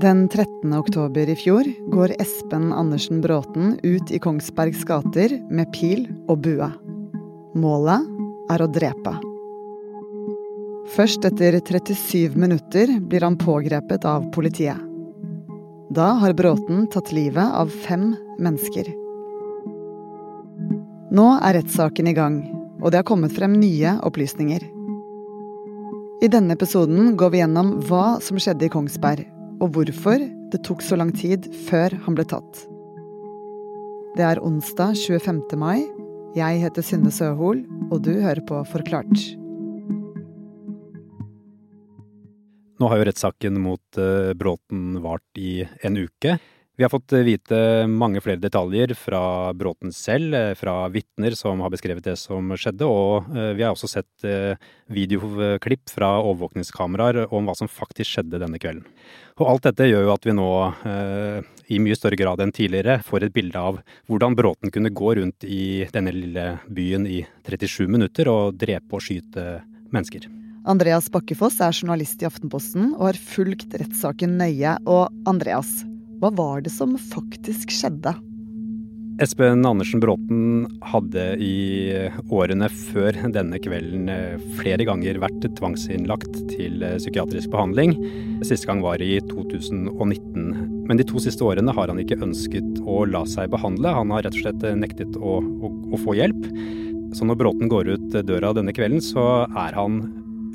Den 13. oktober i fjor går Espen Andersen Bråten ut i Kongsbergs gater med pil og bue. Målet er å drepe. Først etter 37 minutter blir han pågrepet av politiet. Da har Bråten tatt livet av fem mennesker. Nå er rettssaken i gang, og det har kommet frem nye opplysninger. I denne episoden går vi gjennom hva som skjedde i Kongsberg, og hvorfor det tok så lang tid før han ble tatt. Det er onsdag 25. mai. Jeg heter Synne Søhol, og du hører på Forklart. Nå har jo rettssaken mot eh, Bråten vart i en uke. Vi har fått vite mange flere detaljer fra Bråten selv, eh, fra vitner som har beskrevet det som skjedde, og eh, vi har også sett videoklipp fra overvåkningskameraer om hva som faktisk skjedde denne kvelden. Og alt dette gjør jo at vi nå, i mye større grad enn tidligere, får et bilde av hvordan Bråten kunne gå rundt i denne lille byen i 37 minutter og drepe og skyte mennesker. Andreas Bakkefoss er journalist i Aftenposten og har fulgt rettssaken nøye. Og Andreas, hva var det som faktisk skjedde? Espen Andersen Bråten hadde i årene før denne kvelden eh, flere ganger vært tvangsinnlagt til eh, psykiatrisk behandling. Siste gang var i 2019. Men de to siste årene har han ikke ønsket å la seg behandle. Han har rett og slett nektet å, å, å få hjelp. Så når Bråten går ut døra denne kvelden, så er han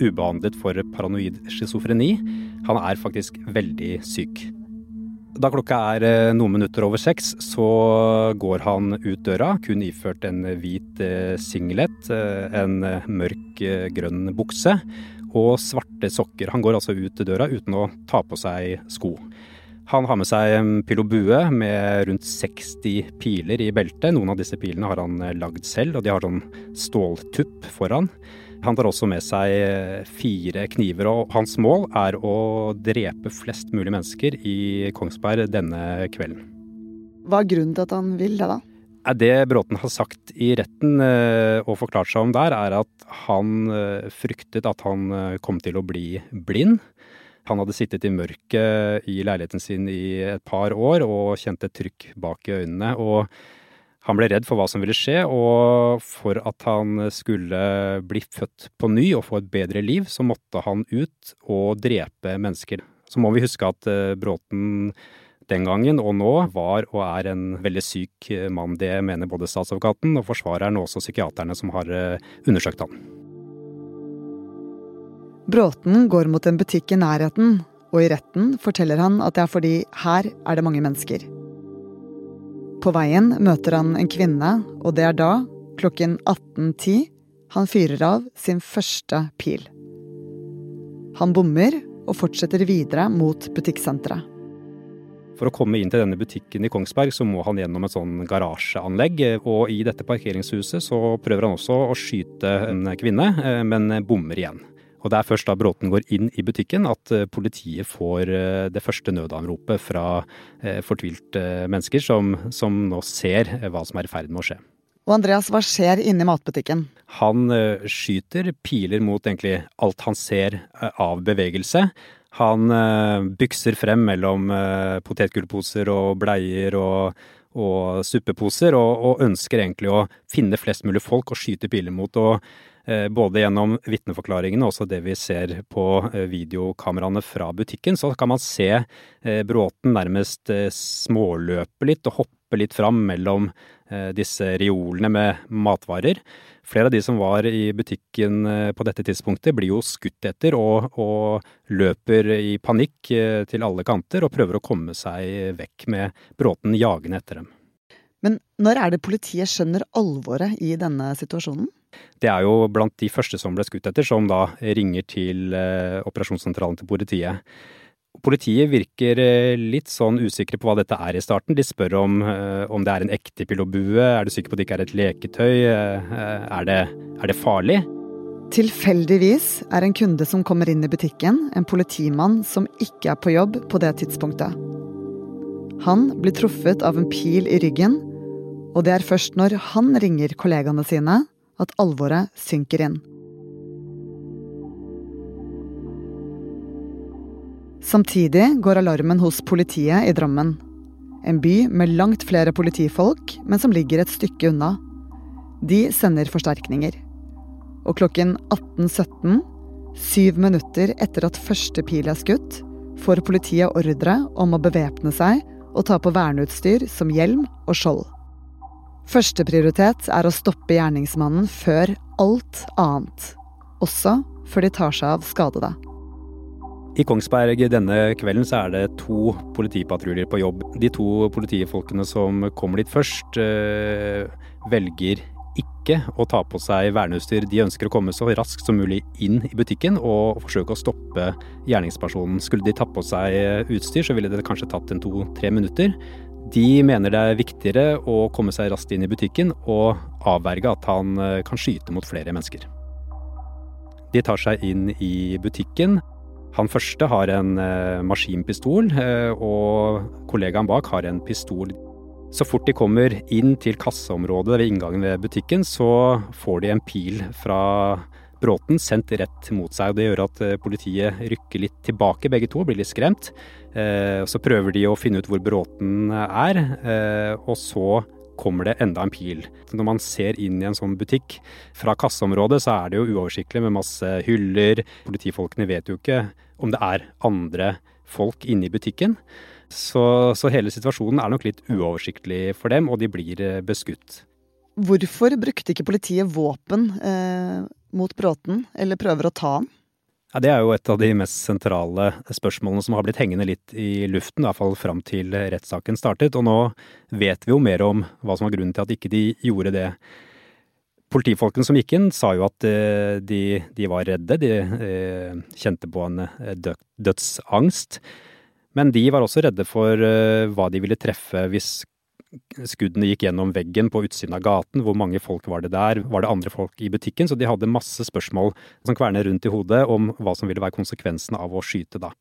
ubehandlet for paranoid schizofreni. Han er faktisk veldig syk. Da klokka er eh, noen minutter over seks, så går han ut døra, kun iført en hvit eh, singlet, eh, en mørk grønn bukse og svarte sokker. Han går altså ut døra uten å ta på seg sko. Han har med seg pil og bue med rundt 60 piler i beltet. Noen av disse pilene har han lagd selv, og de har sånn ståltupp foran. Han tar også med seg eh, fire kniver, og hans mål er å drepe flest mulig mennesker i Kongsberg denne kvelden. Hva er grunnen til at han vil det, da? Det Bråten har sagt i retten eh, og forklart seg om der, er at han eh, fryktet at han kom til å bli blind. Han hadde sittet i mørket i leiligheten sin i et par år og kjente trykk bak i øynene. og han ble redd for hva som ville skje, og for at han skulle bli født på ny og få et bedre liv, så måtte han ut og drepe mennesker. Så må vi huske at eh, Bråten den gangen og nå var og er en veldig syk mann. Det mener både statsadvokaten og forsvareren og også psykiaterne som har eh, undersøkt han. Bråten går mot en butikk i nærheten, og i retten forteller han at det er fordi her er det mange mennesker. På veien møter han en kvinne, og det er da, klokken 18.10, han fyrer av sin første pil. Han bommer og fortsetter videre mot butikksenteret. For å komme inn til denne butikken i Kongsberg, så må han gjennom et sånn garasjeanlegg. Og i dette parkeringshuset så prøver han også å skyte en kvinne, eh, men bommer igjen. Og det er først da Bråten går inn i butikken at eh, politiet får eh, det første nødanropet fra eh, fortvilte mennesker som, som nå ser hva som er i ferd med å skje. Og Andreas, hva skjer inne i matbutikken? Han skyter piler mot egentlig alt han ser av bevegelse. Han bykser frem mellom potetgullposer og bleier og, og suppeposer, og, og, ønsker egentlig å finne flest mulig folk å skyte piler mot. og både gjennom vitneforklaringene og også det vi ser på eh, videokameraene fra butikken, så kan man se eh, Bråten nærmest småløpe litt og hoppe litt fram mellom disse reolene med matvarer. Flere av de som var i butikken på dette tidspunktet, blir jo skutt etter og, og, løper i panikk til alle kanter og prøver å komme seg vekk med Bråten jagende etter dem. Men når er det politiet skjønner alvoret i denne situasjonen? Det er jo blant de første som ble skutt etter, som da ringer til eh, operasjonssentralen til politiet. Politiet virker eh, litt sånn usikre på hva dette er i starten. De spør om, eh, om det er en ekte pilotbue, er du sikker på at det ikke er et leketøy, er det, er det farlig? Tilfeldigvis er en kunde som kommer inn i butikken, en politimann som ikke er på jobb på det tidspunktet. Han blir truffet av en pil i ryggen, og det er først når han ringer kollegaene sine at alvoret synker inn. Samtidig går alarmen hos politiet i Drammen. En by med langt flere politifolk, men som ligger et stykke unna. De sender forsterkninger. Og klokken 18.17, syv minutter etter at første pil er skutt, får politiet ordre om å bevæpne seg og ta på verneutstyr som hjelm og skjold. Førsteprioritet er å stoppe gjerningsmannen før alt annet. Også før de tar seg av skadede. I Kongsberg denne kvelden så er det to politipatruljer på jobb. De to politifolkene som kommer dit først, øh, velger ikke å ta på seg verneutstyr. De ønsker å komme så raskt som mulig inn i butikken og forsøke å stoppe gjerningspersonen. Skulle de tatt på seg utstyr, så ville det kanskje tatt en to-tre minutter. De mener det er viktigere å komme seg raskt inn i butikken og avverge at han eh, kan skyte mot flere mennesker. De tar seg inn i butikken. Han første har en eh, maskinpistol, eh, og kollegaen bak har en pistol. Så fort de kommer inn til kasseområdet ved inngangen ved butikken, så får de en pil fra Bråten sendt rett mot seg. og Det gjør at eh, politiet rykker litt tilbake, begge to, blir litt skremt. Eh, så prøver de å finne ut hvor Bråten er, eh, og så kommer det enda en pil. Når man ser inn i en sånn butikk fra kasseområdet, så er det jo uoversiktlig med masse hyller. Politifolkene vet jo ikke om det er andre folk inne i butikken. Så, så, hele situasjonen er nok litt uoversiktlig for dem, og de blir beskutt. Hvorfor brukte ikke politiet våpen eh, mot Bråten, eller prøver å ta han? Ja, Det er jo et av de mest sentrale spørsmålene som har blitt hengende litt i luften, i hvert fall fram til rettssaken startet. Og nå vet vi jo mer om hva som var grunnen til at ikke de gjorde det. Politifolkene som gikk inn, sa jo at eh, de, de var redde. De eh, kjente på en dødsangst. Men de var også redde for uh, hva de ville treffe hvis skuddene gikk gjennom veggen på utsiden av gaten. Hvor mange folk var det der? Var det andre folk i butikken? Så de hadde masse spørsmål som kverner rundt i hodet om hva som ville være konsekvensen av å skyte da.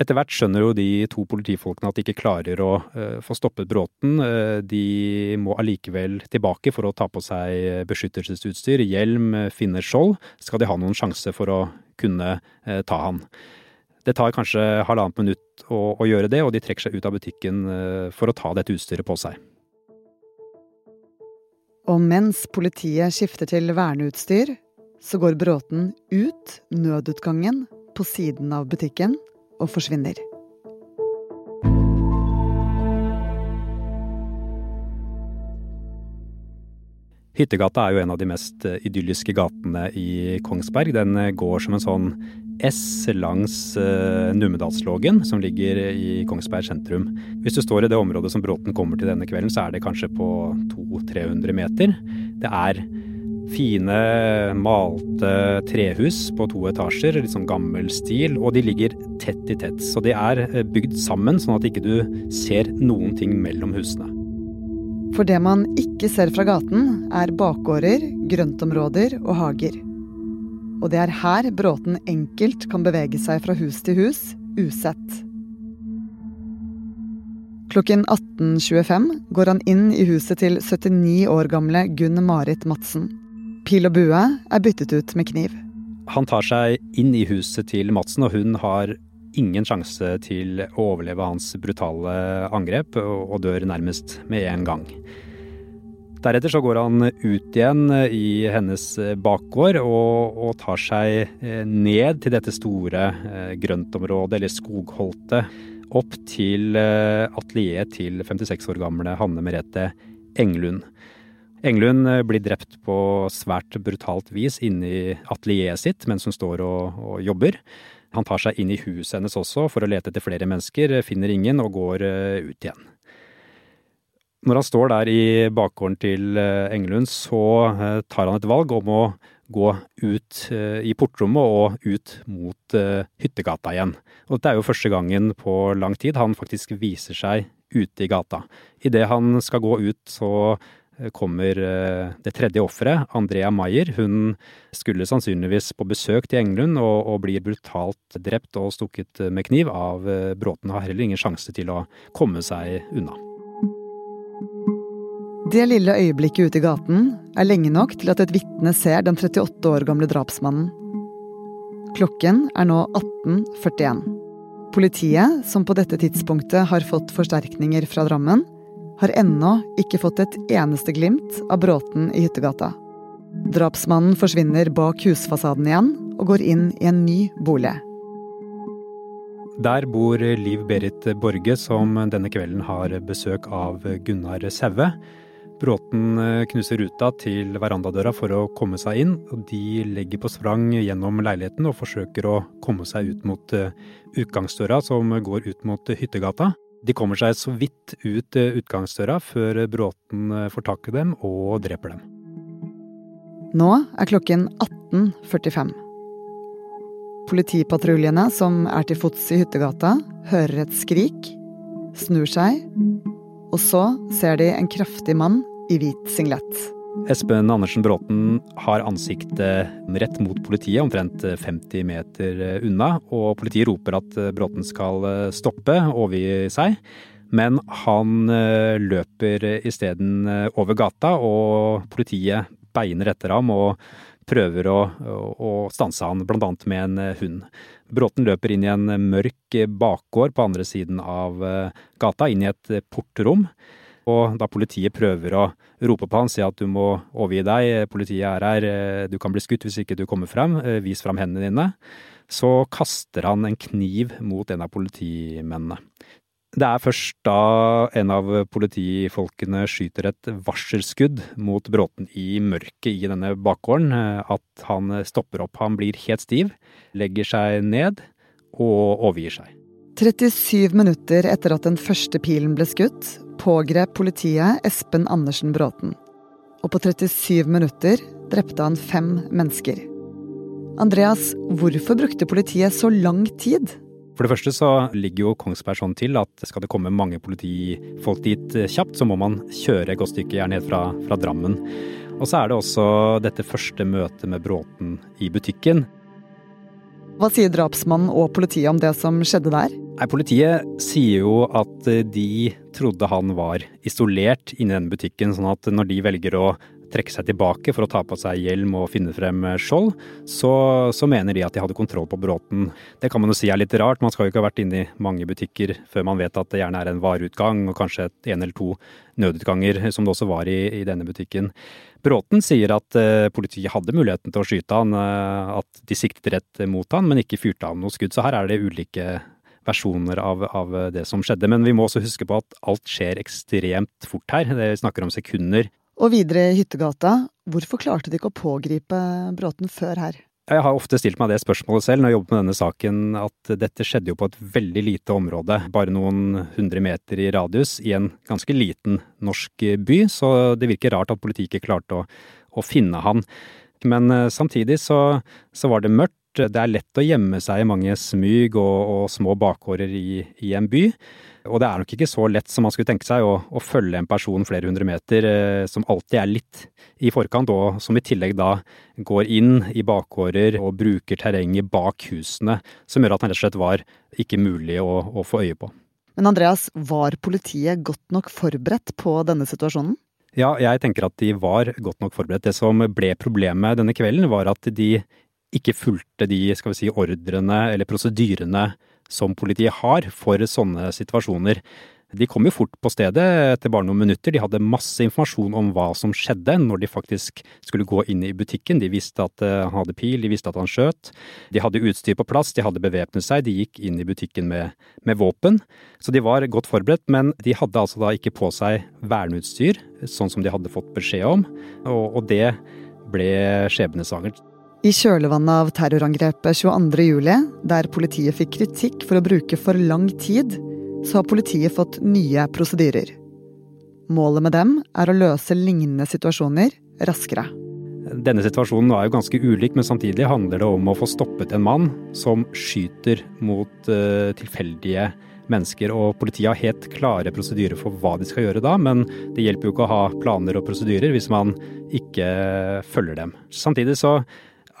Etter hvert skjønner jo de to politifolkene at de ikke klarer å uh, få stoppet Bråten. Uh, de må allikevel tilbake for å ta på seg beskyttelsesutstyr, hjelm, finne skjold. Skal de ha noen sjanse for å kunne uh, ta han. Det tar kanskje halvannet minutt å, å, gjøre det, og de trekker seg ut av butikken for å ta dette utstyret på seg. Og mens politiet skifter til verneutstyr, så går Bråten ut nødutgangen på siden av butikken og forsvinner. Hyttegata er jo en av de mest eh, idylliske gatene i Kongsberg. Den eh, går som en sånn S langs uh, Numedalslågen, som ligger i Kongsberg sentrum. Hvis du står i det området som Bråten kommer til denne kvelden, så er det kanskje på 200-300 meter. Det er fine, malte trehus på to etasjer, litt sånn gammel stil, og de ligger tett i tett. Så de er bygd sammen, sånn at ikke du ser noen ting mellom husene. For det man ikke ser fra gaten, er bakgårder, grøntområder og hager. Og det er her Bråten enkelt kan bevege seg fra hus til hus, usett. Klokken 18.25 går han inn i huset til 79 år gamle Gunn Marit Madsen. Pil og bue er byttet ut med kniv. Han tar seg inn i huset til Madsen, og hun har ingen sjanse til å overleve hans brutale angrep, og dør nærmest med en gang. Deretter så går han ut igjen eh, i hennes eh, bakgård og, og tar seg eh, ned til dette store grøntområdet, eller skogholtet, opp til atelieret til 56 år gamle Hanne Merete Englund. Englund blir drept på svært brutalt vis inne i atelieret sitt mens hun står og, og, jobber. Han tar seg inn i huset hennes også for å lete etter flere mennesker, finner ingen og går ut igjen. Når han står der i bakgården til eh, Engelund, så eh, tar han et valg om å gå ut eh, i portrommet og ut mot hyttegata igjen. Og dette er jo første gangen på lang tid han faktisk viser seg ute i gata. Idet han skal gå ut, så kommer det tredje offeret, Andrea Maier. Hun skulle sannsynligvis på besøk til Engelund og, og, blir brutalt drept og stukket med kniv av Bråten. Har heller ingen sjanse til å komme seg unna. Det lille øyeblikket ute i gaten er lenge nok til at et vitne ser den 38 år gamle drapsmannen. Klokken er nå 18.41. Politiet, som på dette tidspunktet har fått forsterkninger fra Drammen, har ennå ikke fått et eneste glimt av Bråten i Hyttegata. Drapsmannen forsvinner bak husfasaden igjen og går inn i en ny bolig. Der bor Liv Berit Borge, som denne kvelden har besøk av Gunnar Saue. Bråten knuser ruta til verandadøra for å komme seg inn. og De legger på sprang gjennom leiligheten og forsøker å komme seg ut mot utgangsdøra som går ut mot Hyttegata. De kommer seg så vidt ut eh, utgangsdøra før Bråten eh, får tak i dem og dreper dem. Nå er klokken 18.45. Politipatruljene som er til fots i Hyttegata, hører et skrik, snur seg, og så ser de en kraftig mann i hvit singlet. Espen Andersen Bråten har ansiktet rett mot politiet, omtrent 50 meter unna. Og politiet roper at Bråten skal stoppe, overgi seg. Men han løper isteden over gata, og politiet beiner etter ham og prøver å, å stanse han, bl.a. med en eh, hund. Bråten løper inn i en mørk bakgård på andre siden av eh, gata, inn i et portrom. Og da politiet prøver å rope på han, si at du må overgi deg, politiet er her, eh, du kan bli skutt hvis ikke du kommer frem, vis frem hendene dine, så kaster han en kniv mot en av politimennene. Det er først da en av politifolkene skyter et varselskudd mot Bråten i mørket i denne bakgården, at han stopper opp. Han blir helt stiv, legger seg ned og overgir seg. 37 minutter etter at den første pilen ble skutt, pågrep politiet Espen Andersen Bråten. Og på 37 minutter drepte han fem mennesker. Andreas, hvorfor brukte politiet så lang tid? For det første så ligger jo Kongsberg sånn til at skal det komme mange politifolk dit kjapt, så må man kjøre et godt stykke gjerne ned fra, fra Drammen. Og så er det også dette første møtet med Bråten i butikken. Hva sier drapsmannen og politiet om det som skjedde der? Nei, Politiet sier jo at eh, de trodde han var isolert inni den butikken, sånn at når de velger å trekke seg tilbake for å ta på seg hjelm og finne frem eh, skjold, så, så, mener de at de hadde kontroll på Bråten. Det kan man jo si er litt rart, man skal jo ikke ha vært inne i mange butikker før man vet at det gjerne er en vareutgang og kanskje et en eller to nødutganger, som det også var i, i denne butikken. Bråten sier at politiet hadde muligheten til å skyte han, at de siktet rett mot han, men ikke fyrte av noe skudd. Så her er det ulike versjoner av, av, det som skjedde. Men vi må også huske på at alt skjer ekstremt fort her. Vi snakker om sekunder. Og videre i Hyttegata, hvorfor klarte de ikke å pågripe Bråten før her? Jeg har ofte stilt meg det spørsmålet selv når jeg jobber med denne saken, at dette skjedde jo på et veldig lite område, bare noen hundre meter i radius, i en ganske liten norsk by, så det virker rart at politiet ikke klarte å, å finne han. Men eh, samtidig så, så, var det mørkt. Det er lett å gjemme seg i mange smyg og, og små bakgårder i, i en by. Og det er nok ikke så lett som man skulle tenke seg å, å følge en person flere hundre meter, eh, som alltid er litt i forkant, og som i tillegg da går inn i bakgårder og bruker terrenget bak husene, som gjør at han rett og slett var ikke mulig å, å få øye på. Men Andreas, var politiet godt nok forberedt på denne situasjonen? Ja, jeg tenker at de var godt nok forberedt. Det som ble problemet denne kvelden, var at de ikke fulgte de skal vi si, ordrene eller prosedyrene som politiet har for sånne situasjoner. De kom jo fort på stedet etter bare noen minutter. De hadde masse informasjon om hva som skjedde når de faktisk skulle gå inn i butikken. De visste at eh, han hadde pil, de visste at han skjøt. De hadde utstyr på plass, de hadde bevæpnet seg, de gikk inn i butikken med, med, våpen. Så de var godt forberedt, men de hadde altså da ikke på seg verneutstyr, sånn som de hadde fått beskjed om. Og, og det ble skjebnesvangert. I kjølvannet av terrorangrepet 22.07, der politiet fikk kritikk for å bruke for lang tid, så har politiet fått nye prosedyrer. Målet med dem er å løse lignende situasjoner raskere. Denne situasjonen er jo ganske ulik, men samtidig handler det om å få stoppet en mann som skyter mot uh, tilfeldige mennesker. Og politiet har helt klare prosedyrer for hva de skal gjøre da, men det hjelper jo ikke å ha planer og prosedyrer hvis man ikke følger dem. Samtidig så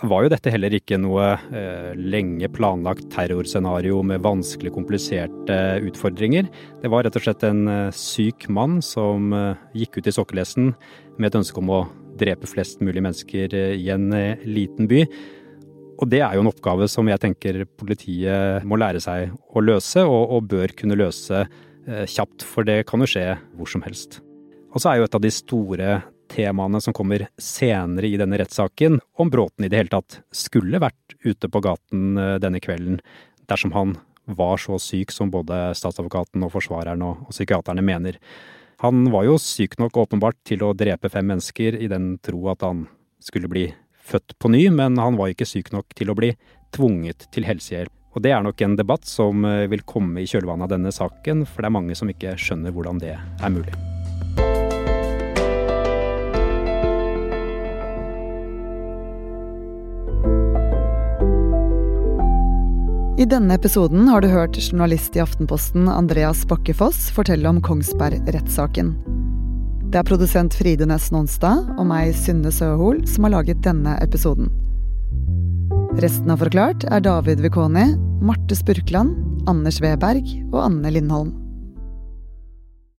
var jo dette heller ikke noe eh, lenge planlagt terrorscenario med vanskelig kompliserte utfordringer. Det var rett og slett en eh, syk mann som eh, gikk ut i sokkelesten med et ønske om å drepe flest mulig mennesker eh, i en liten by. Og det er jo en oppgave som jeg tenker politiet må lære seg å løse, og, og bør kunne løse kjapt, for det kan jo skje hvor som helst. Og så er jo et av de store temaene som kommer senere i denne rettssaken, om Bråten i det hele tatt skulle vært ute på gaten eh, denne kvelden dersom han var så syk som både statsadvokaten og forsvareren og, og psykiaterne mener. Han var jo syk nok åpenbart til å drepe fem mennesker i den tro at han skulle bli født på ny, men han var ikke syk nok til å bli tvunget til helsehjelp. Og det er nok en debatt som eh, vil komme i kjølvannet av denne saken, for det er mange som ikke skjønner hvordan det er mulig. I denne episoden har du hørt journalist i Aftenposten Andreas Bakkefoss fortelle om Kongsberg-rettssaken. Det er produsent Fride Næss Nonstad og meg, Synne Søhol, som har laget denne episoden. Resten av Forklart er David Wekoni, Marte Spurkland, Anders Weberg og Anne Lindholm.